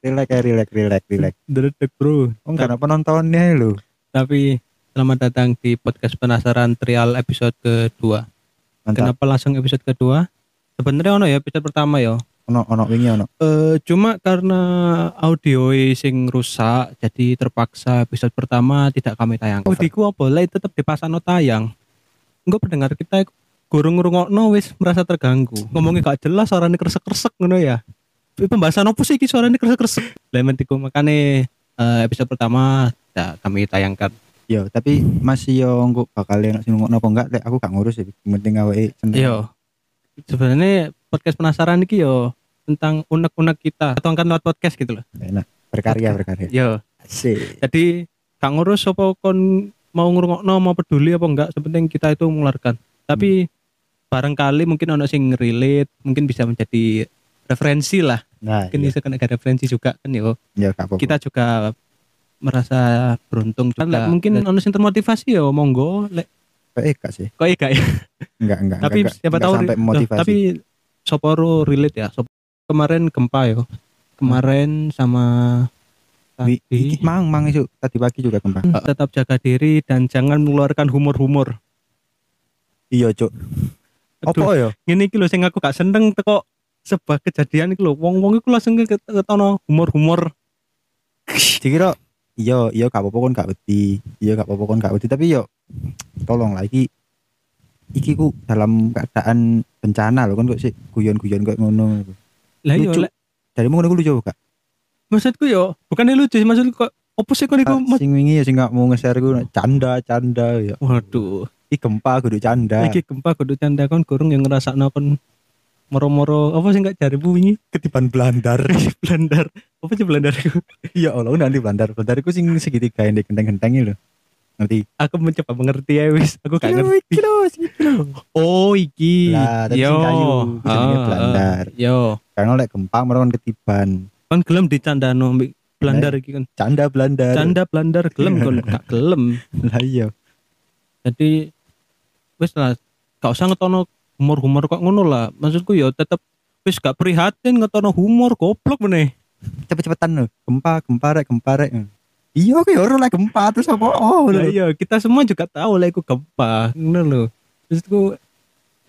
Relax ya, relax, relax, relax. Dedek bro. Oh, enggak ada penontonnya lu. Tapi selamat datang di podcast penasaran trial episode kedua. Mantap. Kenapa langsung episode kedua? Sebenarnya ono ya episode pertama ya. Ono ono wingi ono. Eh cuma karena audio sing rusak jadi terpaksa episode pertama tidak kami tayangkan. Audiku apa lah tetap dipasang tayang. Enggak pendengar kita gurung ngrungokno wis merasa terganggu. Ngomongnya gak jelas suaranya kresek-kresek ngono ya. Tapi Pembahasan apa sih iki suaranya kresek-kresek? Lah mentiku makane eh, episode pertama tidak kami tayangkan. Yo, tapi masih yo engko bakal enak sing ngono apa enggak, lek aku gak ngurus ya. Yang Penting awake seneng. Yo. Sebenarnya podcast penasaran iki yo tentang unek-unek kita atau kan lewat podcast gitu loh. Enak. Berkarya, berkarya. Yo. Asik. Jadi gak ngurus apa kon mau ngurungokno mau peduli apa enggak, sepenting kita itu mengeluarkan. Tapi barangkali mungkin ono sing relate, mungkin bisa menjadi referensi lah. Nah, Mungkin iya. bisa kan ada referensi juga kan yo. ya gak apa-apa. Kita juga merasa beruntung juga. Lah, mungkin ono sing termotivasi yo monggo lek eh gak sih. kok iya gak ya? Enggak, enggak. tapi enggak, siapa enggak tahu sampai Loh, motivasi. tapi Soporo relate ya. Sop- kemarin gempa yo. Kemarin sama tadi iki mang mang isu tadi pagi juga gempa. Eh, tetap jaga diri dan jangan mengeluarkan humor-humor. Iya, Cuk. Aduh. Apa ya? Ngene iki lho sing aku gak seneng teko sebuah kejadian iki lho. Wong-wong iku langsung ket- ketono humor-humor. Dikira iya, iya gak apa-apa kon gak wedi. Iya gak apa-apa kon gak wedi, tapi yo tolong lah iki iki ku dalam keadaan bencana loh kan kok sih guyon-guyon kayak ngono. Lah iya Dari ngono ku lucu gak? maksudku yo bukan lucu maksudku kok opo sih kon iku sing wingi ya sing gak mau nge-share ku canda canda ya. Waduh, Iki gempa kudu canda. iki gempa kudu canda kon gurung yang ngerasakno kon moro-moro apa sih enggak jari wingi ketiban blandar. blandar. Apa sih blandar iku? Iya Allah nanti blandar. Iku sing segitiga yang di genteng-genteng itu. Ngerti? Aku mencoba mengerti ya wis. Aku gak Kilo, ngerti. kilo, kilo. Oh iki. Lah, tapi sing kayu, jenenge ah, blandar. Yo, Karena lek gempa meron ketiban. kan gelem dicandano blandar iki kan. Canda blandar. Canda blandar gelem kon gak gelem. Lah iya. Jadi wis lah gak usah ngetono humor-humor kok ngono lah. Maksudku ya tetep wis gak prihatin ngetono humor goblok meneh. Cepet-cepetan lho. Gempa, gempa rek, gempa rek. Iya oke ora lek gempa terus apa? Oh, Lah lho. iya, kita semua juga tahu lah iku gempa. Ngono lho. Maksudku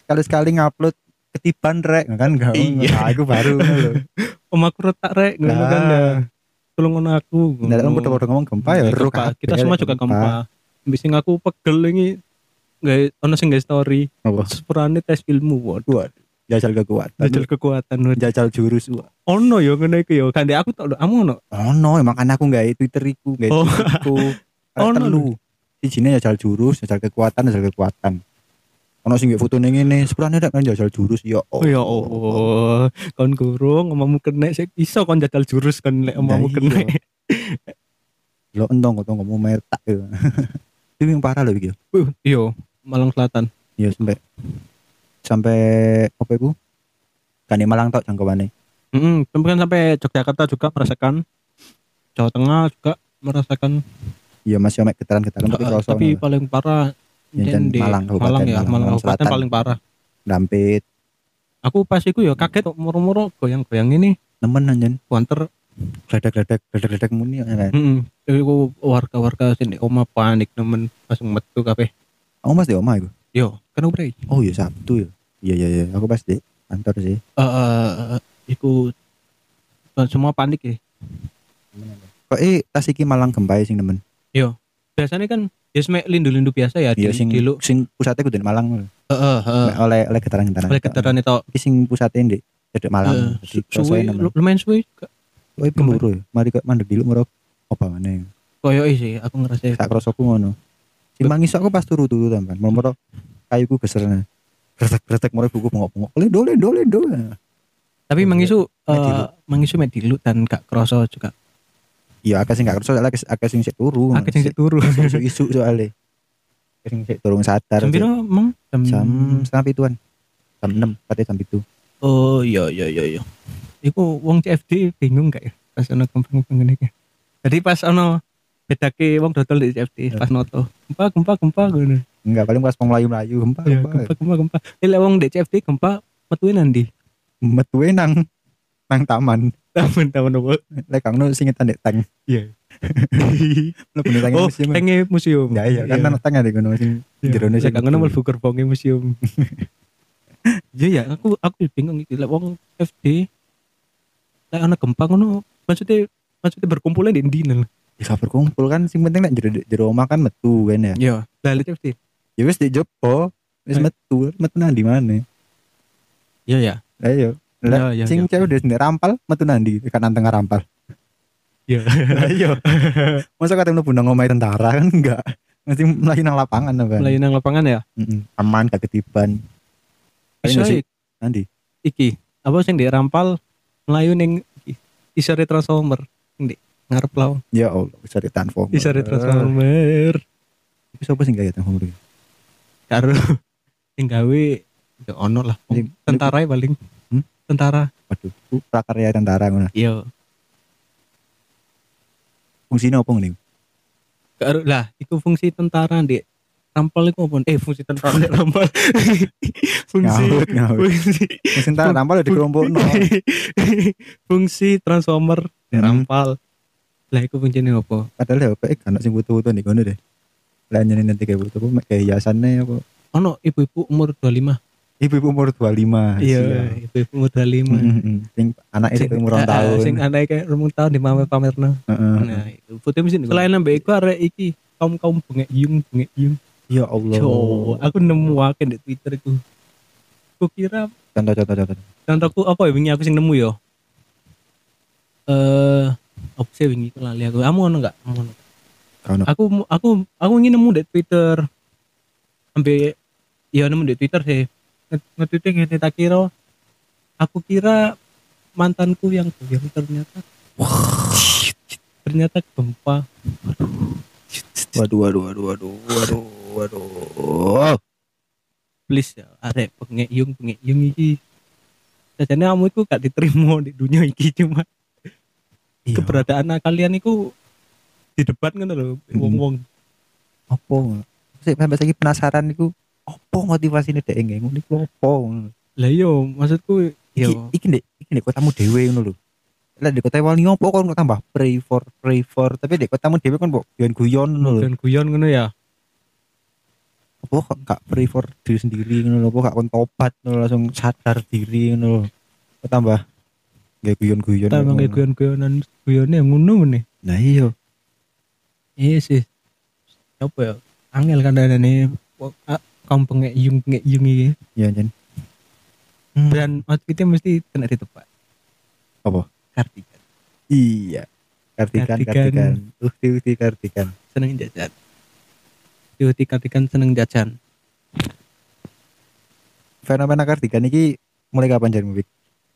sekali-sekali ngupload ketiban rek kan gak. Iya. Nah, aku baru lho. om aku retak rek ngono kan ya. Tolong ngono aku. Nah, kan udah ngomong gempa ya Itu, kabeh Kita semua juga gempa. Bisa aku pegel ini nggak ono sing nggak story Apa? sepurane tes ilmu waduh Waduh, jajal kekuatan. jajal kekuatan waduh. jajal jurus. Wah. ono yo ngene iku yo kan aku tak kamu ono Oh no, emang kan aku nggak Twitter iku, nggak Oh. Twitterku. Oh, Oh, no. telu. Sijine jajal jurus, jajal kekuatan, jajal kekuatan. Ono sing foto ngene, sepurane rek kan jajal jurus ya. oh ya oh kon gurung ngomongmu kena sik iso kon jajal jurus kon lek kena iya. Lo entong kok ngomong mertak ya. Ini yang parah loh iki. yo Malang Selatan? Ya sampai sampai apa iku? Kan di Malang tok jangkauannya. Mm kan sampai Yogyakarta juga merasakan Jawa Tengah juga merasakan. Iya masih mek getaran-getaran tapi Eh, kerasa tapi ngono. paling parah Jen Malang, Kabupaten Malang ya Malang, Malang Kabupaten paling parah. Dampit. Aku pas iku ya kaget kok moro-moro goyang-goyang ini. Nemen anjen. Wanter. Gledek-gledek gledek-gledek muni ya kan. heeh warga-warga sini oma panik nemen pas metu kabeh Oh Mas di omah iku. yo kan ubre Oh iya Sabtu ya. Iya iya iya, aku pas di kantor sih. eh eh, iku semua panik ya Kok eh tas iki Malang gempa ya sing nemen. biasanya kan ya semek lindu-lindu biasa ya Iya di, sing di lu sing pusatnya kudu di Malang. heeh heeh Mek oleh oleh getaran-getaran. oleh getaran itu Iki sing pusatnya di Malang. eh, su- suwe suwe lu- lumayan suwe. Oh iki peluru ya. Mari kok mandek dulu merok apa maneh. koyo sih aku ngerasa Tak krosoku ngono. Si mangis aku pas turu-turu tampan. Merok kayuku geser. Gretek-gretek mereka buku bengok-bengok. Oleh dole dole dole. tapi mangisu Medilu. eh mangisu medilu dan gak kroso juga Iya akeh sing gak kerso akeh akeh sing sik turu. akeh sing sik turu isu-isu soalnya. Akeh sing sik turun sadar. jam piro emang Jam setengah pituan. Jam 6, katanya jam itu. Oh iya iya iya iya. Iku wong CFD bingung gak ya pas ono gempa-gempa ngene. Jadi pas ono bedake wong dodol di CFD pas noto. Gempa gempa gempa ngono. Enggak paling pas mau melayu-melayu gempa Ya, gempa. gempa gempa gempa. Ini lek wong di CFD gempa metuin nanti. Metuwe nang nang taman. Taman-taman apa? Lek kang nu sing ngetan dek tank. Iya. Nang tank oh, museum. museum. Ya iya kan nang tank ada ngono sing jero Iya. sing Lek ngono mlebu gerbonge museum. Iya ya, aku aku bingung iki lek wong FD lek ana gempa ngono maksudnya maksudnya berkumpulnya di ndi lho. Gak berkumpul kan sing penting nek jero jero omah kan metu kan ya. Iya. Lek FD. Ya wis di jopo. Wis metu, metu nang di mana? Iya ya. Ayo. Lah ya, sing ya. cewek udah sendiri rampal metu nandi kan nang tengah rampal. Iya. Ayo. Masa kata lu punang ngomai tentara kan enggak. Mesti melayu nang lapangan apa? Melayu nang lapangan ya. Mm-mm. Aman gak ketiban. Paling Iso nggak sih? ik- Nanti. iki apa sing di rampal melayu ning isore transformer sing di ngarep lawan. Ya Allah, bisa ditransform. Isore transformer. Itu siapa sih gak ya transformer? karo sing gawe ya ono lah tentara ya paling Hmm? tentara Waduh, itu prakarya tentara ngono. iya Fungsinya apa nih? karo lah iku fungsi tentara di rampal iku apa eh fungsi tentara di rampal fungsi Ngawut, ngawut. fungsi Fungsi tentara rampal udah dikelompokno. fungsi transformer di Hmm. Lah iku fungsinya apa Padahal ya apa eh kan sing butuh-butuh nih ngono deh. Lah nyeneni nanti kayak butuh apa kayak hiasannya apa. ono ibu-ibu umur 25 Ibu-ibu umur 25. iya ibu-ibu umur 25 Mm-mm. Sing anaknya Sing- itu umur ah, 2 ah, tahun. sing anake kayak rumung tahun di pamer pamerno Heeh. Nah, itu foto mesin. Selain nambah iku arek iki kaum kaum bengek yung bengek yung. Ya Allah. Aku nemu akeh di Twitter iku. Aku kira Contoh contoh contoh. contohku apa ya wingi aku sing nemu ya. Eh, apa sih wingi iku lali aku. Kamu ono enggak? Kamu ono. Aku aku aku ingin nemu di Twitter. Sampai ya nemu di Twitter sih. Nge- Nge-tweet ngene tak kira aku kira mantanku yang yang ternyata ternyata gempa Waduh waduh waduh waduh waduh waduh. please ya arek pengek yung pengek yung iki sajane kamu itu gak diterima di dunia iki cuma Iya. keberadaan kalian itu di debat ngono lho Mm. wong-wong Apa? Saya sampai lagi penasaran iku apa motivasinya dek ngono iku apa? lah yo maksudku Iki yo iki ndek iki ndek kotamu dhewe ngono lho. Lah di kota wali opo kon kok tambah pray for pray for tapi di kotamu dhewe kan kok guyon-guyon ngono lho. dan guyon ngono ya Apa kok gak pray for diri sendiri ngono lho, apa gak kon tobat ngono langsung sadar diri ngono lho. Kok tambah gak guyon-guyon. tambah kayak guyon-guyonan guyone yang ngono meneh Nah iya. iya sih apa ya angel kan nih kaum pengek yung pengek yung iki Iya Jan. Hmm. dan outfitnya mesti kena ditebak Apa? kartigan Iya. Kartikan Kartikan. kartikan. Ukti ukti kartikan. seneng jajan Diuti kartikan seneng jajan Fenomena kartikan iki mulai kapan Jan Mubik?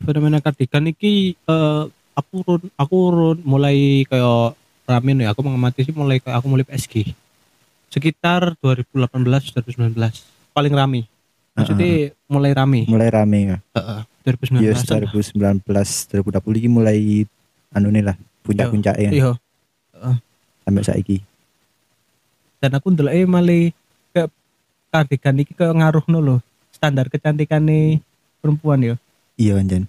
Fenomena kardigan iki eh, aku run aku run mulai kayak ramen ya. Aku mengamati sih mulai kayak aku mulai PSG sekitar 2018 2019 paling rame. Maksudnya mulai rame. Mulai rame ya. Heeh, 2019 Iya, -an. 2019 2020 iki mulai anu nih lah puncak-puncaknya iya. Sampai saiki. dan aku ndelok malah kayak kardigan iki kayak ngaruh loh standar kecantikan perempuan ya Iya Jan.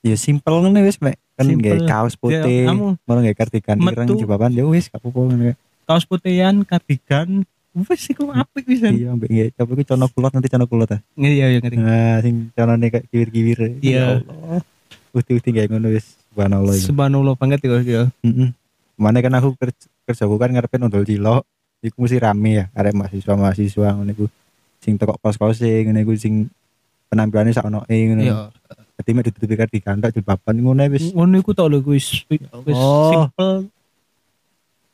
Ya simpel ngene wis mek kan nggak kaos Ya, putih, kamu malah nggak kartikan ireng metu. jebaban ya wis gak apa-apa ngene. kaos putihan kardigan wes iku apik bisa Iya, mbek nggak coba iku cono kulot nanti cono kulot ah. iya iya ngerti Nah, sing conone kayak kiwir-kiwir. Iya. Ya Allah. Uti-uti kayak ngono wis subhanallah. ya. subhanallah banget ya ya Heeh. Mana kan aku kerja kerjaku kan ngarepin ondol cilok. Iku mesti rame ya, arek mahasiswa-mahasiswa ngono iku. Sing tekok kos-kose ngene iku sing penampilannya sak ono e ngono. iya Dadi mek ditutupi kardigan tok jilbaban ngono wis. ngono iku tau lho wis wis Oh. simple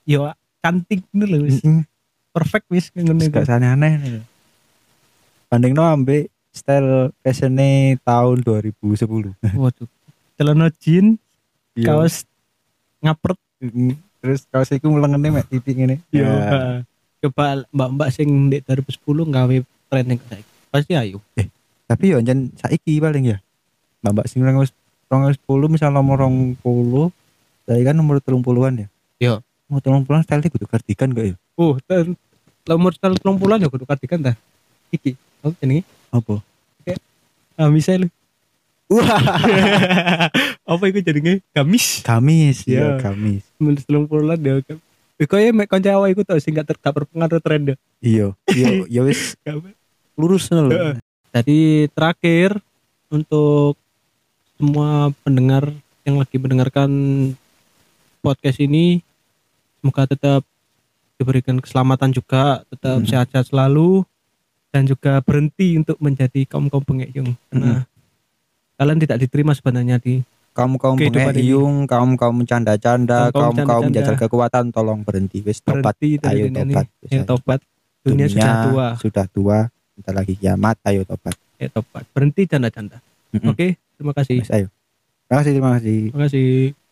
yo cantik ngono lho wis Heeh. perfect wis ngono iku gak aneh-aneh. Bandingno ambek style fashionnya tahun 2010. waduh celana jean Iya. kaos ngapret Terus kaos iku melengene mek titik ngene. yo Ya. coba mbak-mbak sing di 2010 gawe trending saiki pasti ayo Tapi yo jan saiki paling ya. Mbak sing nang wis 10 misal nomor 20, saya kan nomor 30-an ya. Iya. Nomor 30-an style kudu kardigan gak ya? oh dan nomor tahun 30 ya kudu kardigan ta iki apa jenenge Apa? ah misalnya Wah, apa itu jadinya gamis gamis Iya. ya, gamis. menurut telung puluhan ya kan Kaya mek kanca awak iku tau sing gak ter- gak berpengaruh tren deh. Iya, iya, ya wis lurus lho. Jadi terakhir untuk semua pendengar yang lagi mendengarkan podcast ini semoga tetap diberikan keselamatan juga, tetap Hmm. sehat-sehat selalu dan juga berhenti untuk menjadi kaum-kaum pengekyung karena kalian tidak diterima sebenarnya di Kaum kaum Kehidupan ini. pengekyung, kaum kaum canda-canda, Kaum-kaum kaum kaum canda-canda. menjajal kekuatan, tolong berhenti, wis tobat, berhenti ayo dunia tobat. Ya, tobat. Dunia, sudah tua. sudah tua, bentar lagi kiamat, ayo tobat. Ya, tobat. Berhenti canda-canda. Mm-mm. Oke, terima kasih. Wis, ayo. Terima kasih, terima kasih. Terima kasih.